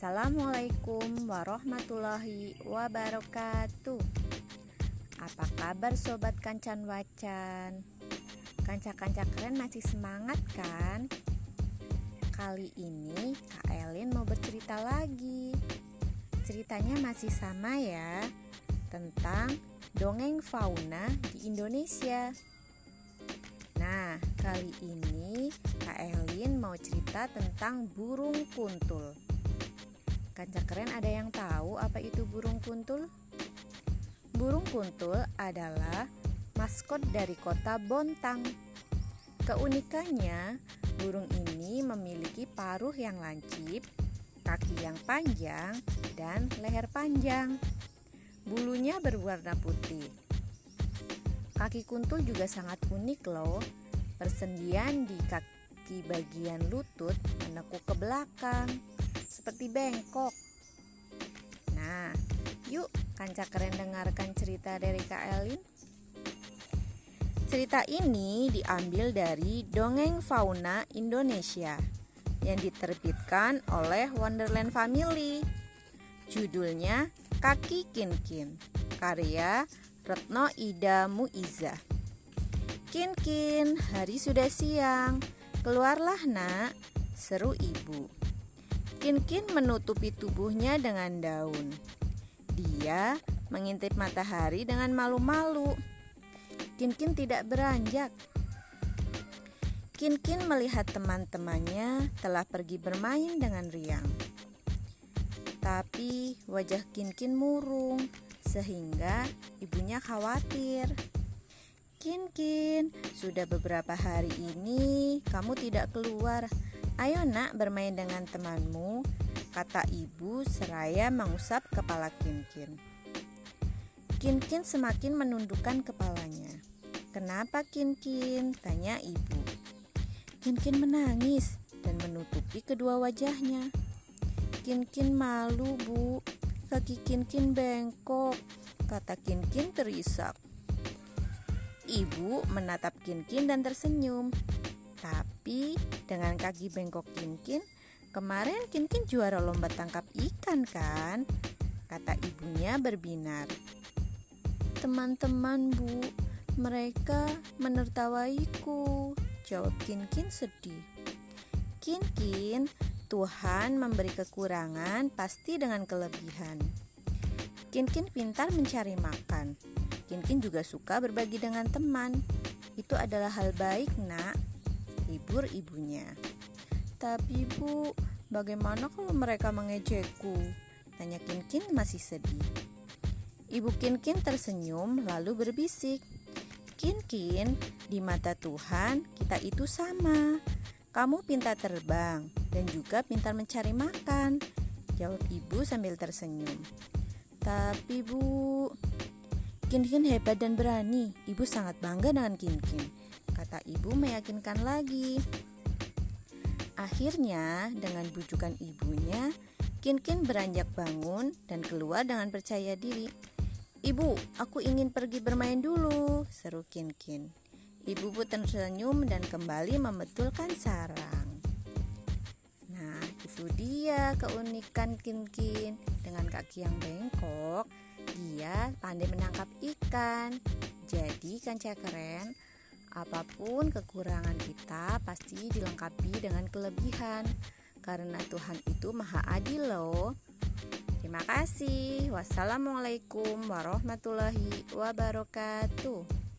Assalamualaikum warahmatullahi wabarakatuh Apa kabar sobat kancan wacan? Kanca-kanca keren masih semangat kan? Kali ini Kak Elin mau bercerita lagi Ceritanya masih sama ya Tentang dongeng fauna di Indonesia Nah, kali ini Kak Elin mau cerita tentang burung kuntul. Kanca keren ada yang tahu apa itu burung kuntul? Burung kuntul adalah maskot dari kota Bontang. Keunikannya, burung ini memiliki paruh yang lancip, kaki yang panjang, dan leher panjang. Bulunya berwarna putih. Kaki kuntul juga sangat unik loh. Persendian di kaki bagian lutut menekuk ke belakang seperti bengkok. Nah, yuk kanca keren dengarkan cerita dari Kak Elin. Cerita ini diambil dari Dongeng Fauna Indonesia yang diterbitkan oleh Wonderland Family. Judulnya Kaki Kinkin, karya Retno Ida Muiza. Kin kin, hari sudah siang. Keluarlah nak, seru ibu. Kin kin menutupi tubuhnya dengan daun. Dia mengintip matahari dengan malu-malu. Kin kin tidak beranjak. Kin kin melihat teman-temannya telah pergi bermain dengan riang. Tapi wajah Kin kin murung sehingga ibunya khawatir. Kin Kin, sudah beberapa hari ini kamu tidak keluar. Ayo nak bermain dengan temanmu, kata ibu seraya mengusap kepala Kin Kin. Kin Kin semakin menundukkan kepalanya. Kenapa Kin Kin? Tanya ibu. Kin Kin menangis dan menutupi kedua wajahnya. Kin Kin malu bu, kaki Kin Kin bengkok, kata Kin Kin terisak. Ibu menatap Kin Kin dan tersenyum. Tapi dengan kaki bengkok Kin Kin, kemarin Kin Kin juara lomba tangkap ikan kan? Kata ibunya berbinar. Teman-teman bu, mereka menertawaiku. Jawab Kin Kin sedih. Kin Kin, Tuhan memberi kekurangan pasti dengan kelebihan. Kin Kin pintar mencari makan. Kin Kin juga suka berbagi dengan teman. Itu adalah hal baik, Nak. Hibur ibunya. Tapi, Bu, bagaimana kalau mereka mengejekku? Tanya Kin Kin masih sedih. Ibu Kin Kin tersenyum lalu berbisik. Kin Kin, di mata Tuhan kita itu sama. Kamu pintar terbang dan juga pintar mencari makan. Jawab ibu sambil tersenyum. Tapi bu, Kin Kin hebat dan berani. Ibu sangat bangga dengan Kin Kin. Kata ibu meyakinkan lagi. Akhirnya dengan bujukan ibunya, Kin Kin beranjak bangun dan keluar dengan percaya diri. Ibu, aku ingin pergi bermain dulu, seru Kin Kin. Ibu pun tersenyum dan kembali membetulkan sarang. Nah, itu dia keunikan Kin Kin. Dengan kaki yang bengkok, dia pandai menangkap ikan. Jadi, kanca keren, apa pun kekurangan kita pasti dilengkapi dengan kelebihan. Karena Tuhan itu maha adil loh. Terima kasih. Wassalamualaikum warahmatullahi wabarakatuh.